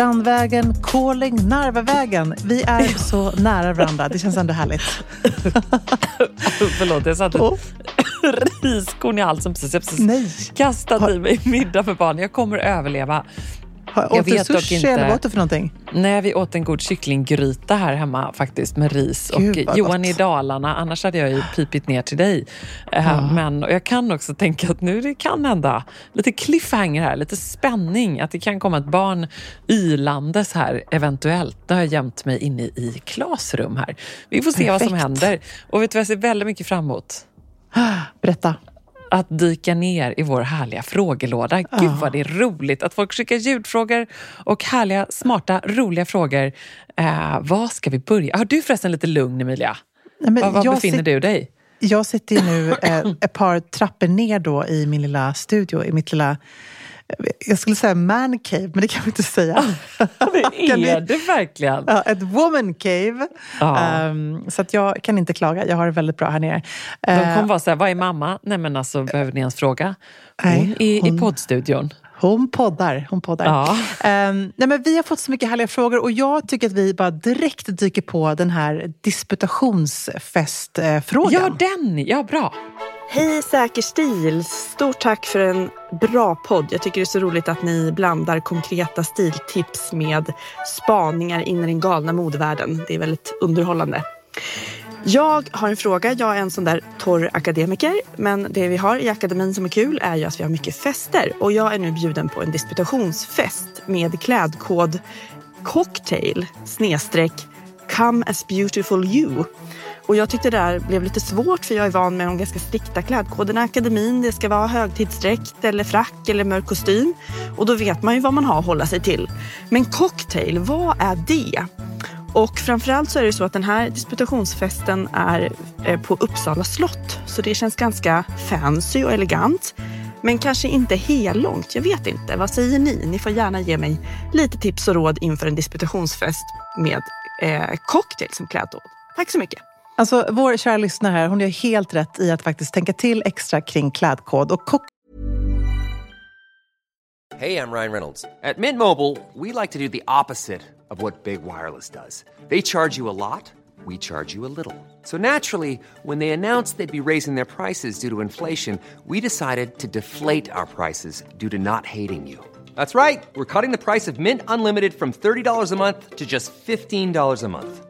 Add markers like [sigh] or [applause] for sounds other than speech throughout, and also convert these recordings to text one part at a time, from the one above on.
Strandvägen, Calling, Narvavägen. Vi är så nära varandra. Det känns ändå härligt. [laughs] Förlåt, jag satte oh. riskorn i halsen precis. Jag precis Nej. kastat i mig middag för barn. Jag kommer överleva. Åt du sushi inte... eller vad åt du för någonting? Nej, vi åt en god kycklinggryta här hemma faktiskt med ris. Gud, och Johan gott. i Dalarna, annars hade jag ju pipit ner till dig. Ja. Men jag kan också tänka att nu det kan hända lite cliffhanger här, lite spänning. Att det kan komma ett barn ylandes här eventuellt. Nu har jag gömt mig inne i klasrum här. Vi får se Perfekt. vad som händer. Och vet du vad jag ser väldigt mycket fram emot? [gasps] Berätta att dyka ner i vår härliga frågelåda. Gud vad det är roligt att folk skickar ljudfrågor och härliga, smarta, roliga frågor. Eh, vad ska vi börja? Har du förresten lite lugn Emilia? Nej, var, var befinner du dig? Jag sitter nu eh, [laughs] ett par trappor ner då i min lilla studio, i mitt lilla jag skulle säga man cave, men det kan vi inte säga. det [laughs] är det verkligen. Ja, ett woman cave. Ja. Um, så att jag kan inte klaga. Jag har det väldigt bra här nere. De kommer uh, vara så här, vad är mamma? Nej men alltså, behöver ni ens fråga? Hon nej, är hon, i poddstudion. Hon poddar. Hon poddar. Ja. Um, nej men vi har fått så mycket härliga frågor och jag tycker att vi bara direkt dyker på den här disputationsfestfrågan. Ja, den! Ja, bra. Hej Säker stil! Stort tack för en bra podd. Jag tycker det är så roligt att ni blandar konkreta stiltips med spaningar in i den galna modevärlden. Det är väldigt underhållande. Jag har en fråga. Jag är en sån där torr akademiker, men det vi har i akademin som är kul är ju att vi har mycket fester och jag är nu bjuden på en disputationsfest med klädkod cocktail snedstreck come as beautiful you. Och jag tyckte det där blev lite svårt för jag är van med de ganska strikta klädkoderna i akademin. Det ska vara högtidsdräkt eller frack eller mörk kostym. Och då vet man ju vad man har att hålla sig till. Men cocktail, vad är det? Och framförallt så är det så att den här disputationsfesten är eh, på Uppsala slott. Så det känns ganska fancy och elegant. Men kanske inte långt. jag vet inte. Vad säger ni? Ni får gärna ge mig lite tips och råd inför en disputationsfest med eh, cocktail som klädkod. Tack så mycket! Alltså, vår kära lyssnare här, hon gör helt rätt i att faktiskt tänka till extra kring klädkod. Och kock Hej, jag Ryan Reynolds. På Mint Mobile, we like to do the opposite of what Big Wireless does. They charge you a lot, we charge you a little. So naturally, when they announced they'd be raising their prices due to inflation, we decided to deflate our prices due to not hating you. That's right. We're cutting the price of Mint Unlimited from $30 a month to just $15 a month.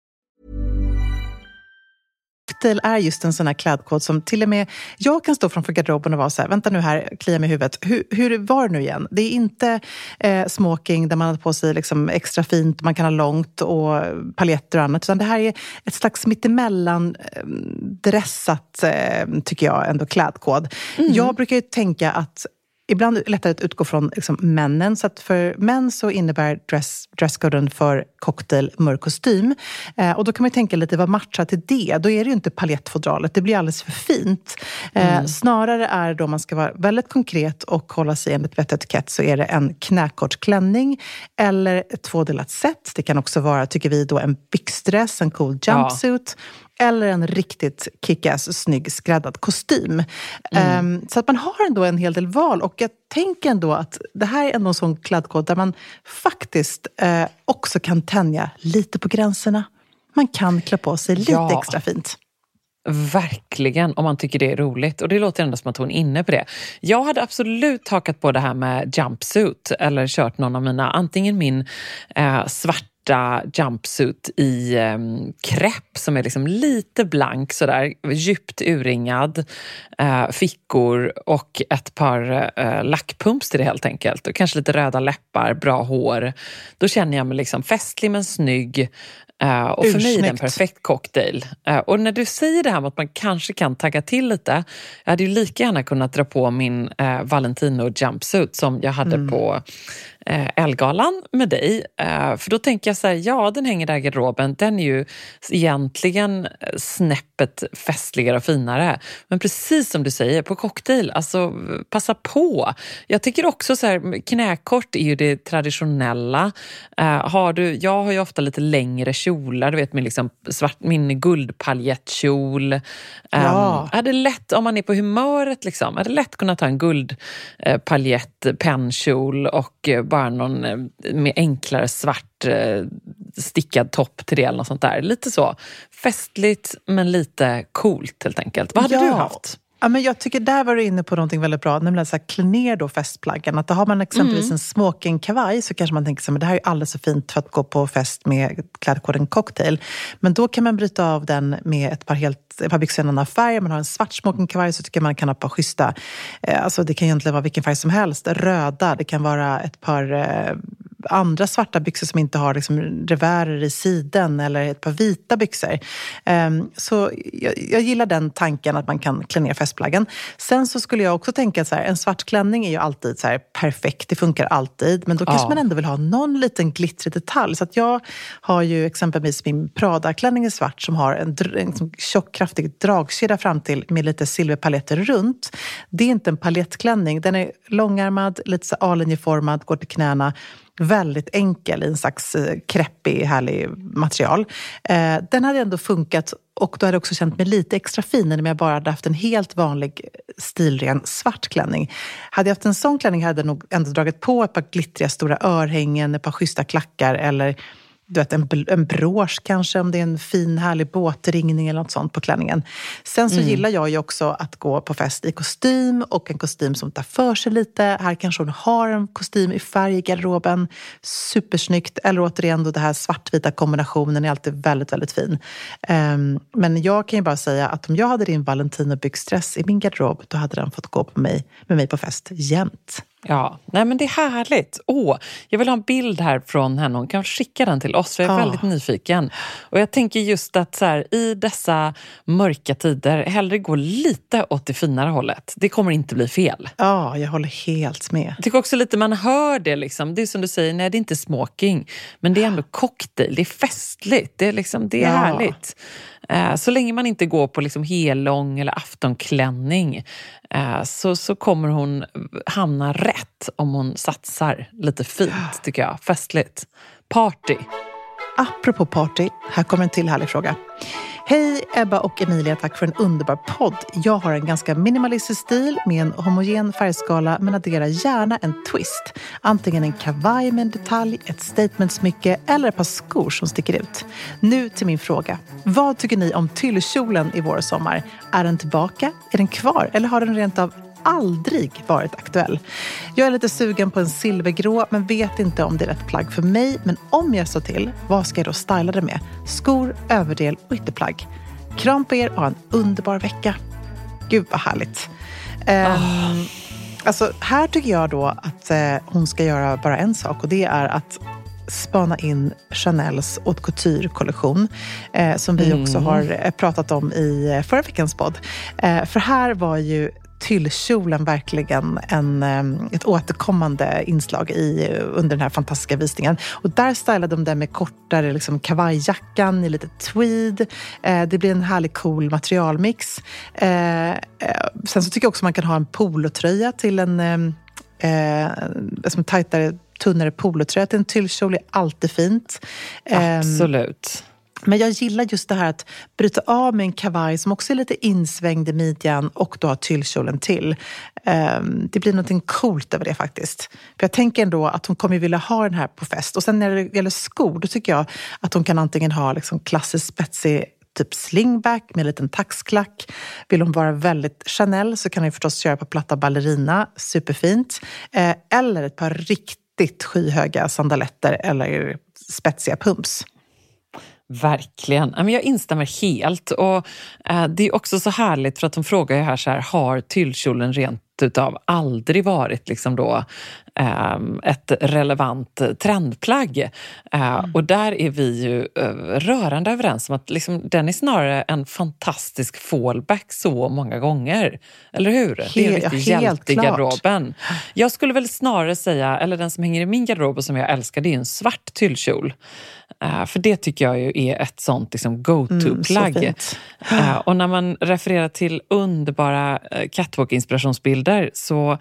Cocktail är just en sån här klädkod som till och med jag kan stå framför garderoben och vara så här, vänta nu här, klia mig i huvudet. Hur, hur var det nu igen? Det är inte eh, smoking där man har på sig liksom extra fint, man kan ha långt och paljetter och annat. Utan det här är ett slags mittemellan eh, dressat, eh, tycker jag, ändå klädkod. Mm. Jag brukar ju tänka att ibland det lättare att utgå från liksom, männen. Så att för män så innebär dress, dresscoden för cocktail mörk kostym. Eh, och då kan man tänka lite, vad matchar till det? Då är det ju inte paljettfodralet, det blir alldeles för fint. Eh, mm. Snarare är då man ska vara väldigt konkret och hålla sig enligt vett etikett så är det en knäkort klänning eller ett tvådelat set. Det kan också vara, tycker vi, då en byxdress, en cool jumpsuit. Ja eller en riktigt kickass snygg skräddad kostym. Mm. Um, så att man har ändå en hel del val och jag tänker ändå att det här är ändå en sån klädkod där man faktiskt uh, också kan tänja lite på gränserna. Man kan klä på sig lite ja. extra fint. Verkligen, om man tycker det är roligt. Och det låter ändå som att hon är inne på det. Jag hade absolut hakat på det här med jumpsuit eller kört någon av mina, antingen min eh, svart svarta jumpsuit i eh, krepp som är liksom lite blank sådär, djupt urringad, eh, fickor och ett par eh, lackpumps till det helt enkelt. Och kanske lite röda läppar, bra hår. Då känner jag mig liksom festlig men snygg. Uh, och för mig är det en perfekt cocktail. Uh, och när du säger det här med att man kanske kan tagga till lite. Jag hade ju lika gärna kunnat dra på min uh, Valentino jumpsuit som jag hade mm. på Elgalan med dig. Eh, för då tänker jag så här, ja den hänger där i garderoben, den är ju egentligen snäppet festligare och finare. Men precis som du säger, på cocktail, alltså passa på. Jag tycker också så här, knäkort är ju det traditionella. Eh, har du, jag har ju ofta lite längre kjol kjolar, du vet min, liksom svart, min guldpaljettkjol. Ja. Um, hade lätt, om man är på humöret, liksom, hade lätt kunnat ta en guldpaljett eh, pennkjol och eh, bara någon eh, med enklare svart eh, stickad topp till det eller något sånt där. Lite så festligt men lite coolt helt enkelt. Vad hade Ja. du haft? Ja, men jag tycker där var du inne på någonting väldigt bra, nämligen att klä ner då festplaggen. Att då har man exempelvis Mm. en smokingkavaj så kanske man tänker att det här är alldeles för fint för att gå på fest med klädkoden cocktail. Men då kan man bryta av den med ett par, helt, ett par byxor i en annan färg. Man har en svart smokingkavaj så tycker man kan ha ett par schyssta, eh, alltså det kan egentligen vara vilken färg som helst, röda, det kan vara ett par eh, andra svarta byxor som inte har liksom revärer i siden eller ett par vita byxor. Ehm, så jag, jag gillar den tanken att man kan klä ner festplaggen. Sen så skulle jag också tänka att en svart klänning är ju alltid så här perfekt, det funkar alltid. Men då kanske Ja. man ändå vill ha någon liten glittrig detalj. Så att jag har ju exempelvis min Prada-klänning i svart som har en, en liksom tjock, kraftig dragkedja fram till med lite silverpaletter runt. Det är inte en palettklänning, den är långärmad, lite så A-linjeformad, går till knäna. Väldigt enkel i en slags eh, kreppig, härlig material. Eh, den hade ändå funkat och då hade jag också känt mig lite extra fin än om jag bara hade haft en helt vanlig eh, stilren svart klänning. Hade jag haft en sån klänning hade jag nog ändå dragit på ett par glittriga stora örhängen, ett par schyssta klackar eller du vet, en, en brosch kanske, om det är en fin härlig båtringning eller något sånt på klänningen. Sen så gillar jag ju också att gå på fest i kostym och en kostym som tar för sig lite. Här kanske hon har en kostym i färg i garderoben. Supersnyggt. Eller återigen, då det här svartvita kombinationen är alltid väldigt, väldigt fin. Ehm, men jag kan ju bara säga att om jag hade din Valentino byxdress i min garderob, då hade den fått gå på mig, med mig på fest jämt. Ja, nej men det är härligt. Åh, jag vill ha en bild här från henne. Hon kan skicka den till oss, för jag är Ja. väldigt nyfiken. Och jag tänker just att så här, i dessa mörka tider, hellre gå lite åt det finare hållet. Det kommer inte bli fel. Ja, jag håller helt med. Jag tycker också lite man hör det. Liksom. Det är som du säger, nej det är inte smoking. Men det är ändå cocktail, det är festligt, det är, liksom, det är Ja. härligt. Eh, så länge man inte går på liksom hellång eller aftonklänning eh, så, så kommer hon hamna rätt om hon satsar lite fint, tycker jag. Festligt. Party. Apropå party, här kommer en till härlig fråga. Hej Ebba och Emilia, tack för en underbar podd. Jag har en ganska minimalistisk stil med en homogen färgskala men adderar gärna en twist. Antingen en kavaj med en detalj, ett statementsmycke eller ett par skor som sticker ut. Nu till min fråga. Vad tycker ni om tyllkjolen i vår och sommar? Är den tillbaka? Är den kvar? Eller har den rent av aldrig varit aktuell. Jag är lite sugen på en silvergrå men vet inte om det är rätt plagg för mig. Men om jag står till, vad ska jag då styla det med? Skor, överdel och ytterplagg. Kram på er och ha en underbar vecka. Gud vad härligt. Ehm, alltså, här tycker jag då att eh, hon ska göra bara en sak och det är att spana in Chanels haute couture-kollektion eh, som vi också har eh, pratat om i eh, förra veckans podd. Eh, för här var ju tyllkjolen verkligen en, ehm, ett återkommande inslag i, under den här fantastiska visningen. Och där stylade de den med kortare liksom, kavajjackan i lite tweed. Eh, det blir en härlig cool materialmix. Eh, eh, sen så tycker jag också man kan ha en polotröja till en ehm, eh, som tajtare tunnare polotröja till en tyllkjol är alltid fint. Ehm, Absolut men jag gillar just det här att bryta av med en kavaj som också är lite insvängd i midjan och då har tyllkjolen till. Ehm, det blir något coolt över det faktiskt. För jag tänker ändå att hon kommer vilja ha den här på fest. Och sen när det gäller skor, då tycker jag att hon kan antingen ha liksom klassiskt spetsig typ slingback med en liten taxklack. Vill hon vara väldigt Chanel så kan hon förstås köra på platta ballerina, superfint. Eh, eller ett par riktigt skyhöga sandaletter eller spetsiga pumps. Verkligen. Jag instämmer helt. Och eh, Det är också så härligt för att de frågar ju här, så här har tyllkjolen rent utav aldrig varit liksom då, ett relevant trendplagg. Eh, Och där är vi ju eh, rörande överens om att liksom, den är snarare en fantastisk fallback så många gånger. Eller hur? det är en riktig helt hjälte i garderoben. Jag skulle väl snarare säga, eller den som hänger i min garderob och som jag älskar, det är en svart tyllkjol. Eh, för det tycker jag ju är ett sånt liksom Mm, go-to-plagg. Eh, och när man refererar till underbara catwalk-inspirationsbilder så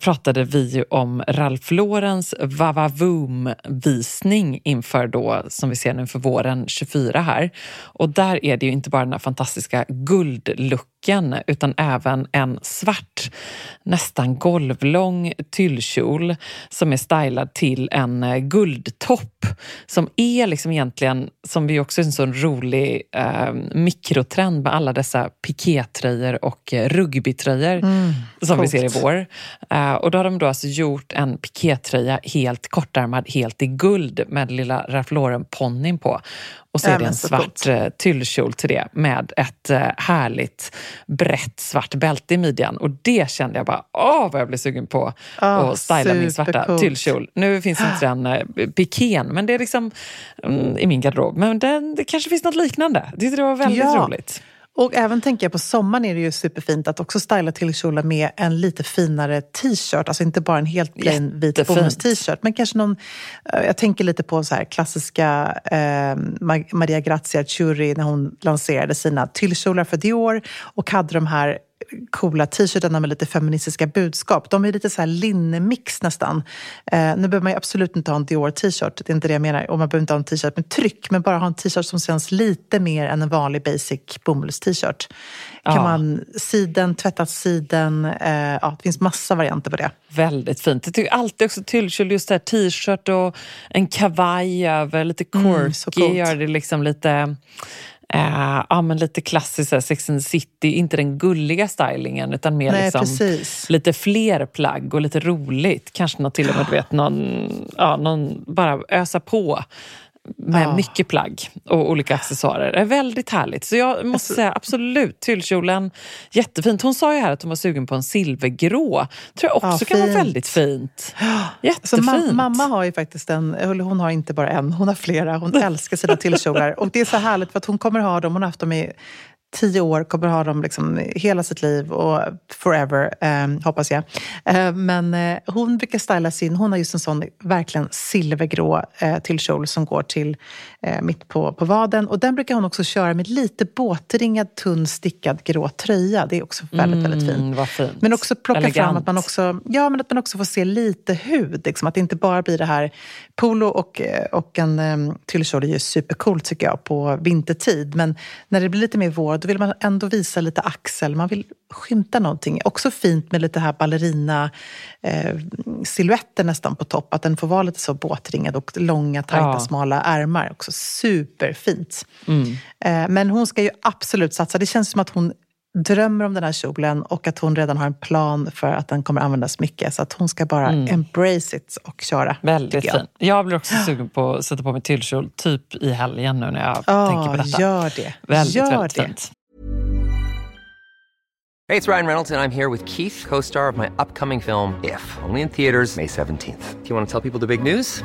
pratade vi ju om om Ralph Laurens Vavavoom-visning inför då, som vi ser nu för våren 24 här. Och där är det ju inte bara den här fantastiska guldlucken utan även en svart, nästan golvlång tyllkjol som är stylad till en eh, guldtopp som är liksom egentligen, som vi också är en sån rolig eh, mikrotrend med alla dessa pikétröjor och eh, rugbytröjor mm, som coolt. vi ser i vår. Uh, och då har de då alltså gjort en pikétröja helt kortärmad, helt i guld med lilla Ralph Lauren-ponnyn på. Och så är det en svart uh, tyllkjol till det med ett uh, härligt brett svart bälte i midjan. Och det kände jag bara, åh vad jag blev sugen på oh, att styla min svarta tyllkjol. Nu finns inte den uh, pikén, men det är liksom um, i min garderob. Men det, det kanske finns något liknande. Jag tyckte det var väldigt ja. roligt. Och även tänker jag på sommaren är det ju superfint att också styla till kjolar med en lite finare t-shirt. Alltså inte bara en helt plain vit bomullst-t-shirt. Men kanske någon, eh, jag tänker lite på så här klassiska eh, Maria Grazia Churi när hon lanserade sina tyllkjolar för Dior och hade de här coola t-shirtarna med lite feministiska budskap. De är lite så här linnemix nästan. Eh, nu behöver man absolut inte ha en Dior t-shirt, det är inte det jag menar. Och man behöver inte ha en t-shirt med tryck, men bara ha en t-shirt som känns lite mer än en vanlig basic bomulls-t-shirt. Kan ja. man siden, tvättat siden, eh, ja, det finns massa varianter på det. Väldigt fint. Jag tycker alltid också tyllkjol, just det här t-shirt och en kavaj över, lite quirky, mm, gör det liksom lite Eh, ja, men lite klassiskt Sex and the City, inte den gulliga stylingen utan mer Nej, liksom lite fler plagg och lite roligt. Kanske något till och med, du vet, någon, ja, någon bara ösa på med ja. mycket plagg och olika accessoarer. Det är väldigt härligt. Så jag måste alltså, säga absolut, tyllkjolen, jättefint. Hon sa ju här att hon var sugen på en silvergrå. tror jag också ja, kan vara väldigt fint. Jättefint. Ma mamma har ju faktiskt en, hon har inte bara en, hon har flera. Hon älskar sina tyllkjolar. Och det är så härligt för att hon kommer ha dem, hon har haft dem i tio år, kommer ha dem liksom hela sitt liv och forever, eh, hoppas jag. Eh, men eh, hon brukar styla sin, hon har just en sån verkligen silvergrå eh, till kjol som går till eh, mitt på, på vaden. Och den brukar hon också köra med lite båtringad, tunn, stickad grå tröja. Det är också väldigt, mm, väldigt fint. fint. Men också plocka Elegant. fram att man också, ja, men att man också får se lite hud. Liksom, att det inte bara blir det här polo och, eh, och en um, tyllkjol är ju supercoolt tycker jag på vintertid. Men när det blir lite mer vår då vill man ändå visa lite axel. Man vill skymta någonting. Också fint med lite här ballerina eh, siluetter nästan på topp. Att den får vara lite så båtringad och långa, tajta, ja. smala ärmar. Också superfint. Mm. Eh, men hon ska ju absolut satsa. Det känns som att hon drömmer om den här kjolen och att hon redan har en plan för att den kommer användas mycket. Så att hon ska bara mm. embrace it och köra. Väldigt jag. fint. Jag blir också [gasps] sugen på att sätta på mig tyllkjol typ i helgen nu när jag oh, tänker på detta. Gör det. Väldigt, gör väldigt det. fint. Hej, det är Ryan Reynolds och jag är här med Keith, co-star of my upcoming film If, only in theaters May 17th. Do you want to tell people the big news?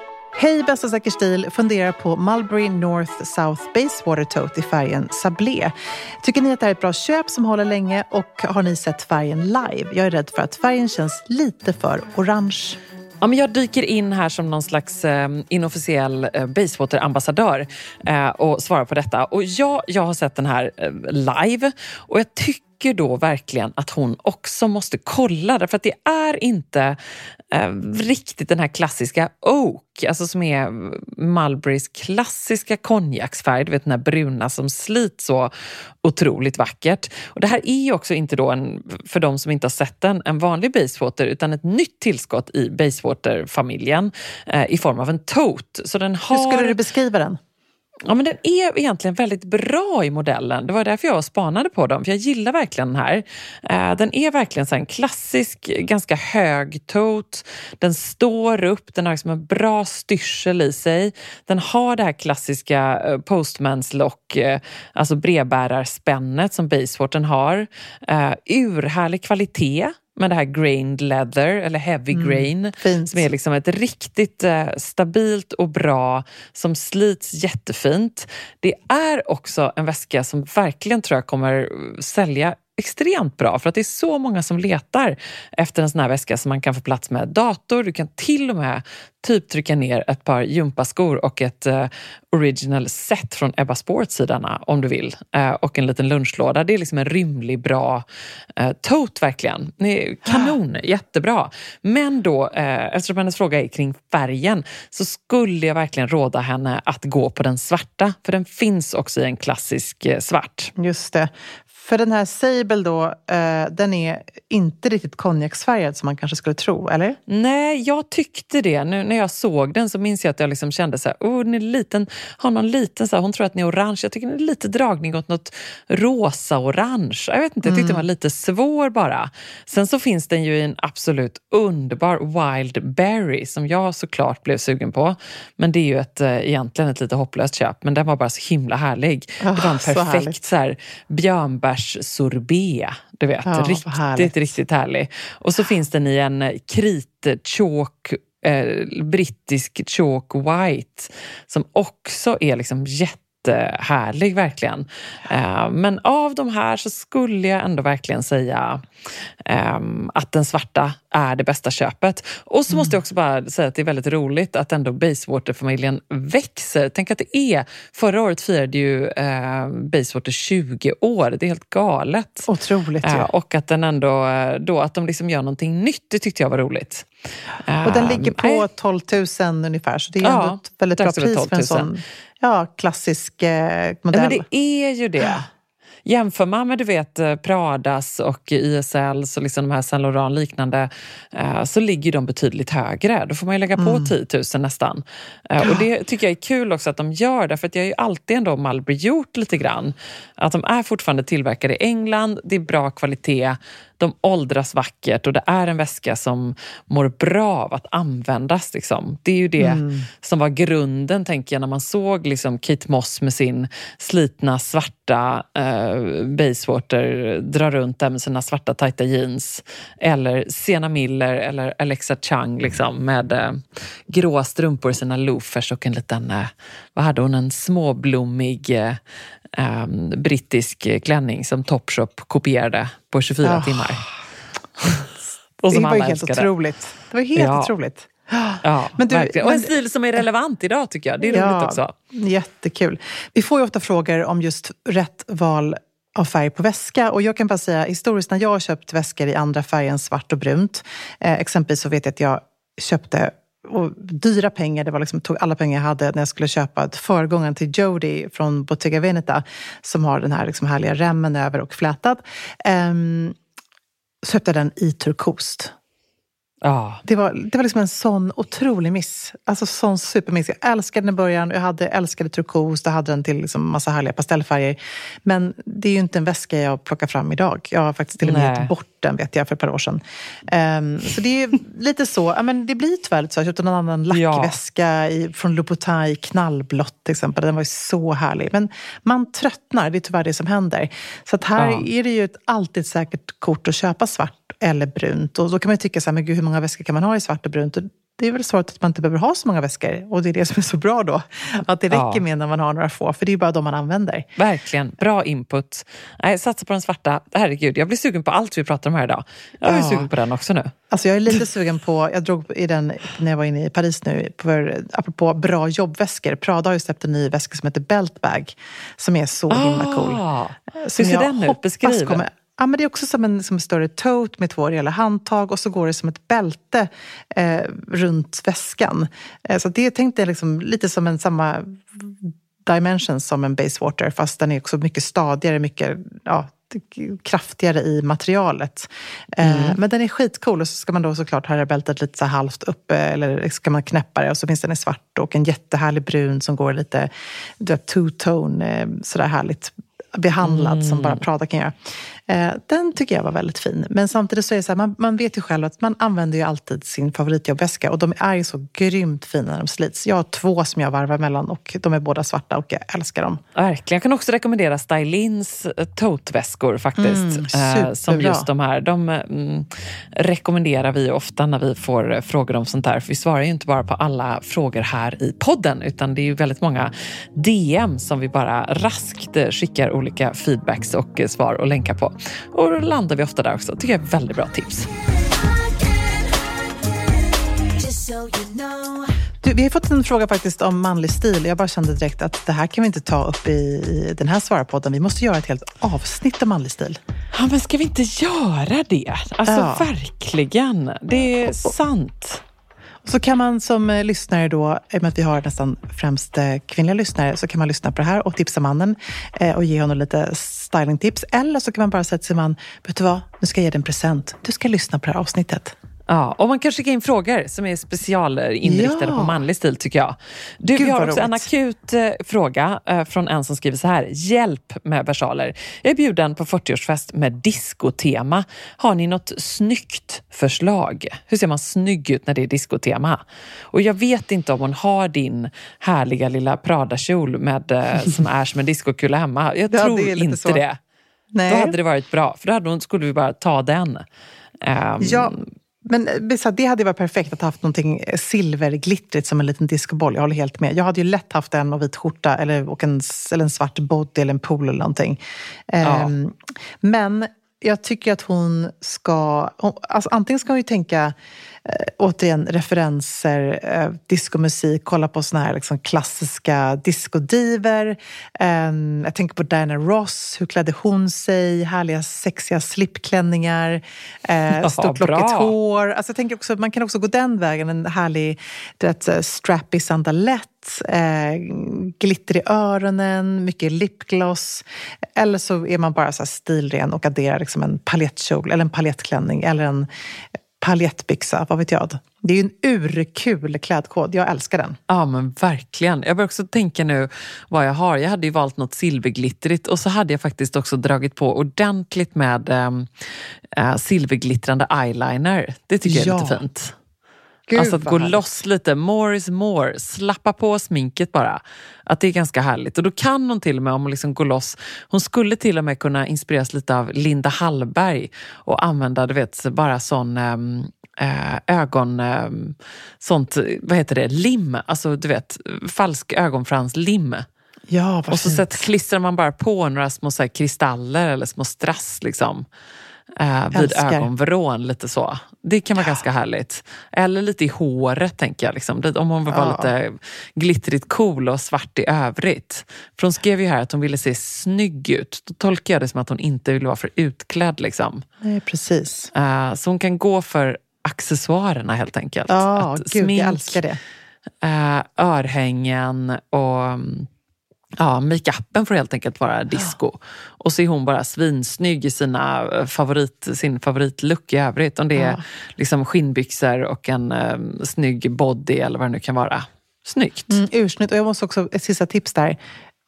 Hej bästa säker stil, funderar på Mulberry North South Basewater Tote i färgen Sablé. Tycker ni att det här är ett bra köp som håller länge och har ni sett färgen live? Jag är rädd för att färgen känns lite för orange. Ja, men jag dyker in här som någon slags eh, inofficiell eh, Basewater-ambassadör eh, och svarar på detta. Och ja, jag har sett den här eh, live och jag tycker då verkligen att hon också måste kolla därför att det är inte eh, riktigt den här klassiska Oak, alltså som är Mulberrys klassiska konjaksfärg, du vet den här bruna som slits så otroligt vackert. Och det här är ju också inte då en, för de som inte har sett den, en vanlig Basewater utan ett nytt tillskott i Basewater-familjen eh, i form av en tote. Så den har... Hur skulle du beskriva den? Ja, men den är egentligen väldigt bra i modellen. Det var därför jag spanade på dem, för jag gillar verkligen den här. Eh, den är verkligen så här en klassisk, ganska hög tot. Den står upp, den har liksom en bra styrsel i sig. Den har det här klassiska eh, postmans lock, eh, alltså brevbärarspännet som Basewater har. Eh, urhärlig kvalitet med det här grained leather, eller heavy grain, fint. som är liksom ett riktigt eh, stabilt och bra, som slits jättefint. Det är också en väska som verkligen tror jag kommer sälja extremt bra för att det är så många som letar efter en sån här väska som man kan få plats med dator. Du kan till och med typ trycka ner ett par gympaskor och ett eh, original set från Ebba Sports-sidorna om du vill. Eh, och en liten lunchlåda. Det är liksom en rymlig, bra eh, tote verkligen. Kanon, jättebra. Men då, eh, eftersom hennes fråga är kring färgen så skulle jag verkligen råda henne att gå på den svarta. För den finns också i en klassisk eh, svart. Just det. För den här Sable då, eh, den är inte riktigt konjaksfärgad som man kanske skulle tro, eller? Nej, jag tyckte det. Nu när jag såg den så minns jag att jag liksom kände så här, oh, den är liten, har någon liten, så här, hon tror att den är orange. Jag tycker den är lite dragning åt något rosa-orange. Jag vet inte, jag tyckte den var lite svår bara. Sen så finns den ju i en absolut underbar Wild Berry som jag såklart blev sugen på. Men det är ju ett, eh, egentligen ett lite hopplöst köp, men den var bara så himla härlig. det var Ah, en så härligt. perfekt så här, björnbärssorbet. Du vet, Ja, riktigt, härligt. riktigt härlig. Och så finns den i en kritchalk eh, brittisk chalk white som också är liksom jättehärlig verkligen. Eh, men av de här så skulle jag ändå verkligen säga ehm, att den svarta är det bästa köpet. Och så måste jag också bara säga att det är väldigt roligt att ändå Basewater-familjen växer. Tänk att det är, förra året firade ju eh, Basewater 20 år, det är helt galet. Otroligt. Ja, och att den ändå, eh, då att de liksom gör någonting nytt, det tyckte jag var roligt. Och den Ehm, ligger på nej, 12 000 ungefär, så det är Ja, ändå ett väldigt bra pris för en 12 000. sån ja, klassisk eh, modell. men det är ju det. Jämför man med du vet, eh, Pradas och YSLs och liksom de här Saint Laurent liknande eh, så ligger de betydligt högre. Då får man ju lägga på 10 000 nästan. Eh, och det tycker jag är kul också att de gör därför att jag har ju alltid ändå Mulberry gjort lite grann. Att de är fortfarande tillverkade i England, det är bra kvalitet, de åldras vackert och det är en väska som mår bra av att användas. Liksom. Det är ju det som var grunden, tänker jag, när man såg liksom Kate Moss med sin slitna svarta eh, Basewater dra runt där med sina svarta tajta jeans. Eller Sienna Miller eller Alexa Chung liksom, med eh, gråa strumpor, sina loafers och en liten, eh, vad hade hon, en småblommig eh, ehm, brittisk klänning som Topshop kopierade på 24 Ah. timmar. Det Och som var ju helt älskade. otroligt. Det var helt Ja. otroligt. Ja, Men du- verkligen. Och en stil som är relevant idag tycker jag. Det är roligt också. Jättekul. Vi får ju ofta frågor om just rätt val av färg på väska. Och jag kan bara säga historiskt när jag har köpt väskor i andra färger än svart och brunt. Eh, exempelvis så vet jag att jag köpte och dyra pengar, det var liksom, tog alla pengar jag hade när jag skulle köpa föregångaren till Jody från Bottega Veneta som har den här liksom härliga remmen över och flätad. Um, så köpte jag den i turkost. Ja. Det var, det var liksom en sån otrolig miss. Alltså sån supermiss. Jag älskade den i början. Jag hade, älskade turkos. Jag hade den till liksom massa härliga pastellfärger. Men det är ju inte en väska jag plockar fram idag. Jag har faktiskt till och med Nej. gett bort den vet jag för ett par år sedan. Ehm, så det är [laughs] lite så. Ja, men det blir tyvärr lite så. Jag köpte en annan lackväska i, från Louboutin i knallblått till exempel. Den var ju så härlig. Men man tröttnar. Det är tyvärr det som händer. Så att här Ja. är det ju ett alltid säkert kort att köpa svart eller brunt. Och då kan man ju tycka så här, men gud, hur många väskor kan man ha i svart och brunt? Och det är väl svaret att man inte behöver ha så många väskor. Och det är det som är så bra då. Att det räcker med när man har några få, för det är bara de man använder. Verkligen, bra input. Nej, satsa på den svarta. Herregud, jag blir sugen på allt vi pratar om här idag. Jag blir Ja. sugen på den också nu. Alltså jag är lite sugen på, jag drog i den när jag var inne i Paris nu, för, apropå bra jobbväskor. Prada har ju släppt en ny väska som heter Beltbag, som är så himla cool. Ah, Som hur ser jag den ut? Beskriv. kommer- Ja, men det är också som en, som en större tote med två rejäla handtag och så går det som ett bälte eh, runt väskan. Eh, så det tänkte jag liksom, lite som en samma dimensions som en Basewater fast den är också mycket stadigare, mycket ja, kraftigare i materialet. Eh, men den är skitcool och så ska man då såklart ha det bältet lite så halvt uppe eller ska man knäppa det och så finns den i svart och en jättehärlig brun som går lite two-tone, eh, sådär härligt behandlad som bara Prada kan göra. Eh, den tycker jag var väldigt fin. Men samtidigt så är så här, man, man vet ju själv att man använder ju alltid sin favoritjobbväska och de är ju så grymt fina när de slits. Jag har två som jag varvar mellan och de är båda svarta och jag älskar dem. Verkligen. Jag kan också rekommendera Stylins eh, toteväskor faktiskt. Mm, Eh, som just de här. De mm, rekommenderar vi ofta när vi får eh, frågor om sånt där. För vi svarar ju inte bara på alla frågor här i podden utan det är ju väldigt många DM som vi bara raskt skickar olika feedbacks och svar och länkar på. Och då landar vi ofta där också. tycker jag är väldigt bra tips. Du, vi har fått en fråga faktiskt om manlig stil. Jag bara kände direkt att det här kan vi inte ta upp i, i den här svarapodden. Vi måste göra ett helt avsnitt om manlig stil. Ja, men ska vi inte göra det? Alltså Ja. verkligen. Det är sant. Så kan man som eh, lyssnare då, i och med att vi har nästan främst eh, kvinnliga lyssnare, så kan man lyssna på det här och tipsa mannen eh, och ge honom lite stylingtips. Eller så kan man bara säga till sin man, vet du vad, nu ska jag ge dig en present. Du ska lyssna på det här avsnittet. Ja, och man kan skicka in frågor som är specialinriktade Ja. på manlig stil tycker jag. Du, Gud, vi har också en roligt. akut eh, fråga eh, från en som skriver så här. Hjälp med versaler. Jag är bjuden på 40-årsfest med diskotema. Har ni något snyggt förslag? Hur ser man snygg ut när det är diskotema? Och jag vet inte om hon har din härliga lilla Prada-kjol med, eh, som är som en diskokula hemma. Jag [laughs] Ja, tror det inte så. det. Nej. Då hade det varit bra, för då hade hon, skulle vi bara ta den. Ehm, Ja, men eh, det hade varit perfekt att ha haft någonting eh, silverglittrigt som en liten discoboll. Jag håller helt med. Jag hade ju lätt haft en och vit skjorta eller, och en, eller en svart body eller en pool eller någonting. Ehm, men jag tycker att hon ska... Alltså antingen ska hon ju tänka eh, återigen referenser, eh, diskomusik, kolla på såna här liksom, klassiska discodiver. Ehm, jag tänker på Diana Ross, hur klädde hon sig? Härliga sexiga slipklänningar, eh, [laughs] stort lockigt hår. Alltså, jag tänker också, man kan också gå den vägen, en härlig du vet, så här, sandalett, eh, glitter i öronen, mycket lipgloss. Eller så är man bara så stilren och adderar liksom en paljettkjol eller en paljettklänning eller en paljettbyxa, vad vet jag. Det är ju en urkul klädkod, jag älskar den. Ja men verkligen. Jag börjar också tänka nu vad jag har. Jag hade ju valt något silverglittrigt och så hade jag faktiskt också dragit på ordentligt med ähm, äh, silverglittrande eyeliner. Det tycker jag är Ja. lite fint. Gud, alltså att gå härligt. loss lite, more is more, slappa på sminket bara. Att det är ganska härligt. Och då kan hon till och med, om hon liksom går loss, hon skulle till och med kunna inspireras lite av Linda Hallberg och använda, du vet, bara sån äh, ögon... ähm, sånt, vad heter det, lim. Alltså du vet, falsk ögonfranslim. Ja, Och så sätt, klistrar man bara på några små så kristaller eller små strass liksom, eh, vid Älskar. ögonvrån. Lite så. Det kan vara ganska härligt. Eller lite i håret, tänker jag. Liksom. Om hon vill vara Ja. lite glittrigt cool och svart i övrigt. För hon skrev ju här att hon ville se snygg ut. Då tolkar jag det som att hon inte vill vara för utklädd. Liksom. Nej, precis. Eh, så hon kan gå för accessoarerna helt enkelt. Ja, Att gud, jag älskar det. eh, örhängen och mm, ja, makeupen får helt enkelt vara disco. Och så är hon bara svinsnygg i sina eh, favorit, sin favoritlook i övrigt. Om det är Ja. liksom skinnbyxor och en eh, snygg body eller vad det nu kan vara. Snyggt. Mm, ursnyggt. Och jag måste också, ett sista tips där.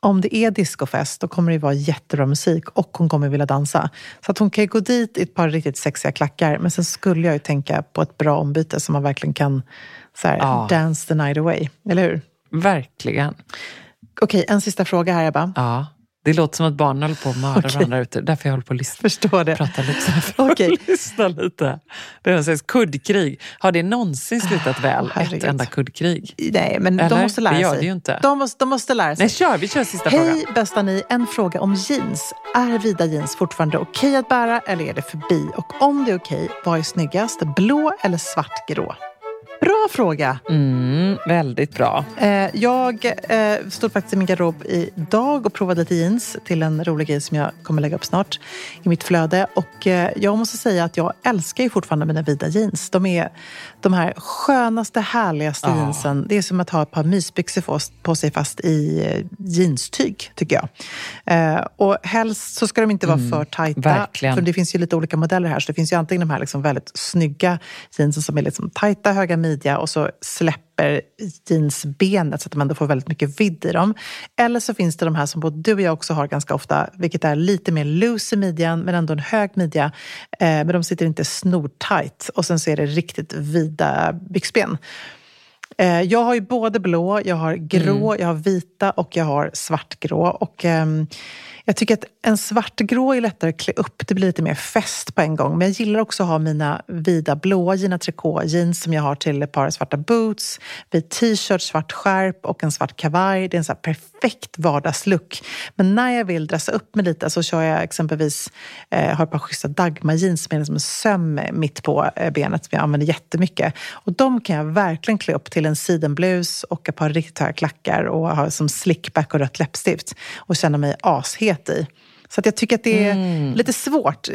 Om det är discofest, då kommer det vara jättebra musik och hon kommer vilja dansa. Så att hon kan gå dit i ett par riktigt sexiga klackar. Men sen skulle jag ju tänka på ett bra ombyte som man verkligen kan så här, Ja. dance the night away. Eller hur? Verkligen. Okej, en sista fråga här Ebba. Ja. Det låter som att barnen håller på att mörda Okej. varandra ute. Därför jag håller på att lyssna. Förstår det. Prata lite [laughs] för Okej. att lyssna lite. Det är en slags kuddkrig. Har det någonsin slutat väl? Ett herregud. enda kuddkrig? Nej, men de Eller? måste lära Det gör sig. det ju inte. De, måste, de måste lära sig. Nej, kör. Vi kör sista frågan. Hej bästa ni, en fråga om jeans. Är vida jeans fortfarande okej att bära eller är det förbi? Och om det är okej, vad är snyggast? Blå eller svartgrå? Bra fråga! Mm, väldigt bra. Eh, jag eh, stod faktiskt i min garderob idag och provade lite jeans till en rolig grej som jag kommer lägga upp snart i mitt flöde. Och eh, jag måste säga att jag älskar ju fortfarande mina vida jeans. De är de här skönaste, härligaste Ja. jeansen. Det är som att ha ett par mysbyxor på- på sig fast i jeanstyg, tycker jag. Och helst så ska de inte vara för tajta. verkligen. För det finns ju lite olika modeller här. Så det finns ju antingen de här liksom väldigt snygga jeansen som är liksom tajta, höga midja och så släpper jeansbenet så att man ändå får väldigt mycket vidd i dem. Eller så finns det de här som både du och jag också har ganska ofta, vilket är lite mer loose i midjan men ändå en hög midja. Eh, men de sitter inte snortajt och sen så är det riktigt vida byxben. Eh, Jag har ju både blå, jag har grå, jag har vita och jag har svartgrå. Och, ehm, jag tycker att en svartgrå är lättare att klä upp. Det blir lite mer fest på en gång. Men jag gillar också att ha mina vida blåa Gina Tricot jeans som jag har till ett par svarta boots, vit t-shirt, svart skärp och en svart kavaj. Det är en så här perfekt vardagslook. Men när jag vill dressa upp mig lite så kör jag exempelvis eh, har ett par schyssta Dagmar jeans med liksom en söm mitt på eh, benet som jag använder jättemycket. Och de kan jag verkligen klä upp till en sidenblus och ett par riktigt höga klackar och ha som slickback och rött läppstift och känna mig ashet i. Så att jag tycker att det är lite svårt.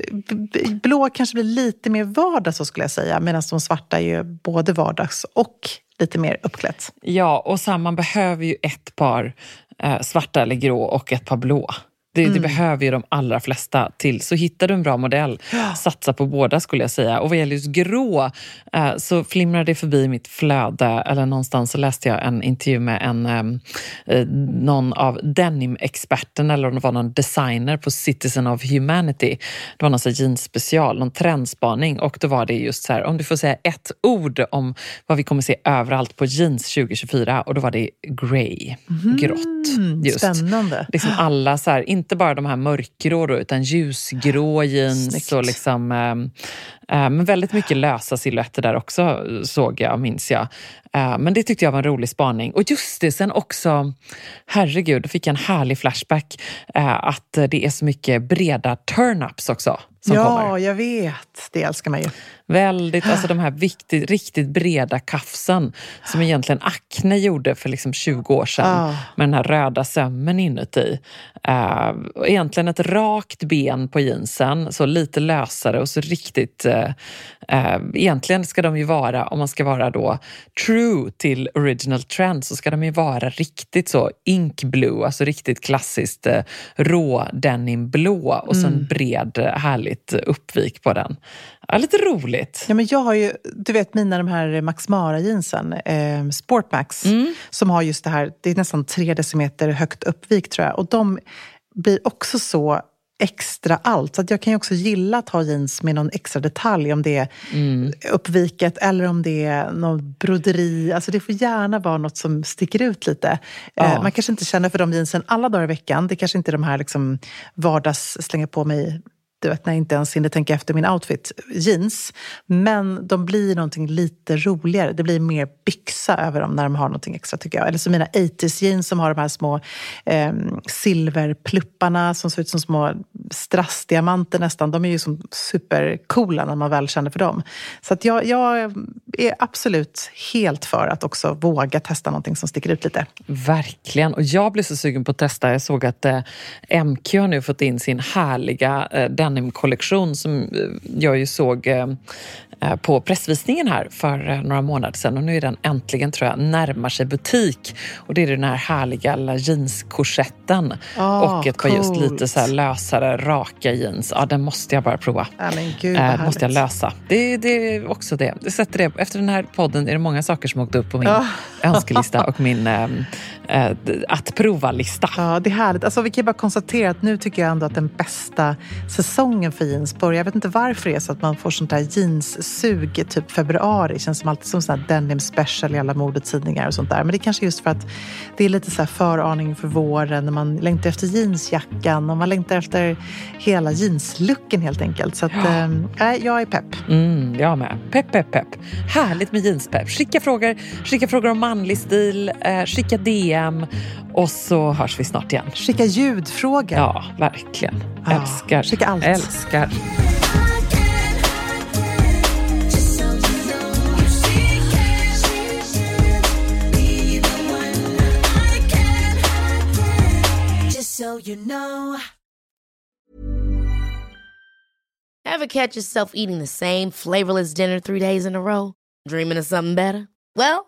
Blå kanske blir lite mer vardag så skulle jag säga medan de svarta är ju både vardags och lite mer uppklätt. Ja, och så här, man behöver ju ett par eh, svarta eller grå och ett par blå. Det, Mm. det behöver ju de allra flesta till. Så hittar du en bra modell, [gasps] satsa på båda skulle jag säga. Och vad gäller just grå eh, så flimrar det förbi mitt flöde. Eller någonstans så läste jag en intervju med en, ehm, eh, någon av denim-experten eller om det var någon designer på Citizen of Humanity. Det var någon så jeansspecial, någon trendspaning. Och då var det just så här, om du får säga ett ord om vad vi kommer se överallt på jeans 2024 och då var det grey, grått. Just. Mm, Spännande. Liksom alla, så här, inte bara de här mörkgrå då, utan ljusgrå jeans Snyggt. och liksom, ehm, eh, men väldigt mycket lösa silhuetter där också såg jag, minns jag. Eh, men det tyckte jag var en rolig spaning. Och just det, sen också, herregud, då fick jag en härlig flashback eh, att det är så mycket breda turn-ups också som ja, kommer. jag vet. Det älskar man ju. Väldigt, alltså de här viktigt, riktigt breda kafsen som egentligen Acne gjorde för liksom 20 år sedan Ah. med den här röda sömmen inuti. Uh, egentligen ett rakt ben på jeansen, så lite lösare och så riktigt... Uh, uh, egentligen ska de ju vara, om man ska vara då true till original trend, så ska de ju vara riktigt så ink blue, alltså riktigt klassiskt uh, rå denimblå och så en bred, uh, härligt uppvik på den. Ja, lite roligt. Ja, men jag har ju, du vet mina de här Max Mara-jeansen, eh, Sportmax, som har just det här, det är nästan tre decimeter högt uppvik tror jag. Och de blir också så extra allt. Så att jag kan ju också gilla att ha jeans med någon extra detalj, om det är uppviket eller om det är någon broderi. Alltså det får gärna vara något som sticker ut lite. Ja. Eh, man kanske inte känner för de jeansen alla dagar i veckan. Det kanske inte är de här liksom vardags, slänga på mig du vet, när jag inte ens hinner tänka efter min outfit, jeans. Men de blir någonting lite roligare. Det blir mer byxa över dem när de har någonting extra tycker jag. Eller så mina 80s jeans som har de här små eh, silverplupparna som ser ut som små strassdiamanter nästan. De är ju som supercoola när man väl känner för dem. Så att jag, jag är absolut helt för att också våga testa någonting som sticker ut lite. Verkligen. Och jag blev så sugen på att testa. Jag såg att eh, MQ har nu fått in sin härliga eh, denimkollektion som eh, jag ju såg eh, på pressvisningen här för några månader sedan och nu är den äntligen, tror jag, närmar sig butik. Och det är den här härliga jeanskorsetten Oh, och ett par just lite så lösare, raka jeans. Ja, den måste jag bara prova. Ja, men gud, Eh, måste jag lösa. Det, det är också det. Jag sätter det. Efter den här podden är det många saker som åkt upp på min Ja. önskelista och min eh, eh, att prova-lista. Ja, det är härligt. Alltså, vi kan bara konstatera att nu tycker jag ändå att den bästa säsongen för jeans börjar. Jag vet inte varför det är så att man får sånt där jeanssug typ februari. Känns som alltid som sån denim special i alla modetidningar och sånt där. Men det är kanske just för att det är lite så här föraning för våren när man längtar efter jeansjackan och man längtar efter hela jeanslooken helt enkelt. Så att, eh, jag är pepp. Mm, jag med. Pepp, pepp, pepp. Härligt med jeanspepp. Skicka frågor, skicka frågor om manlig stil, eh, skicka DM och så hörs vi snart igen. Skicka ljudfrågor. Ja, verkligen. Ja, Älskar. skicka allt. Älskar. So you so know. Ever catch yourself eating the same flavorless dinner three days in a row? Dreaming of something better? Well,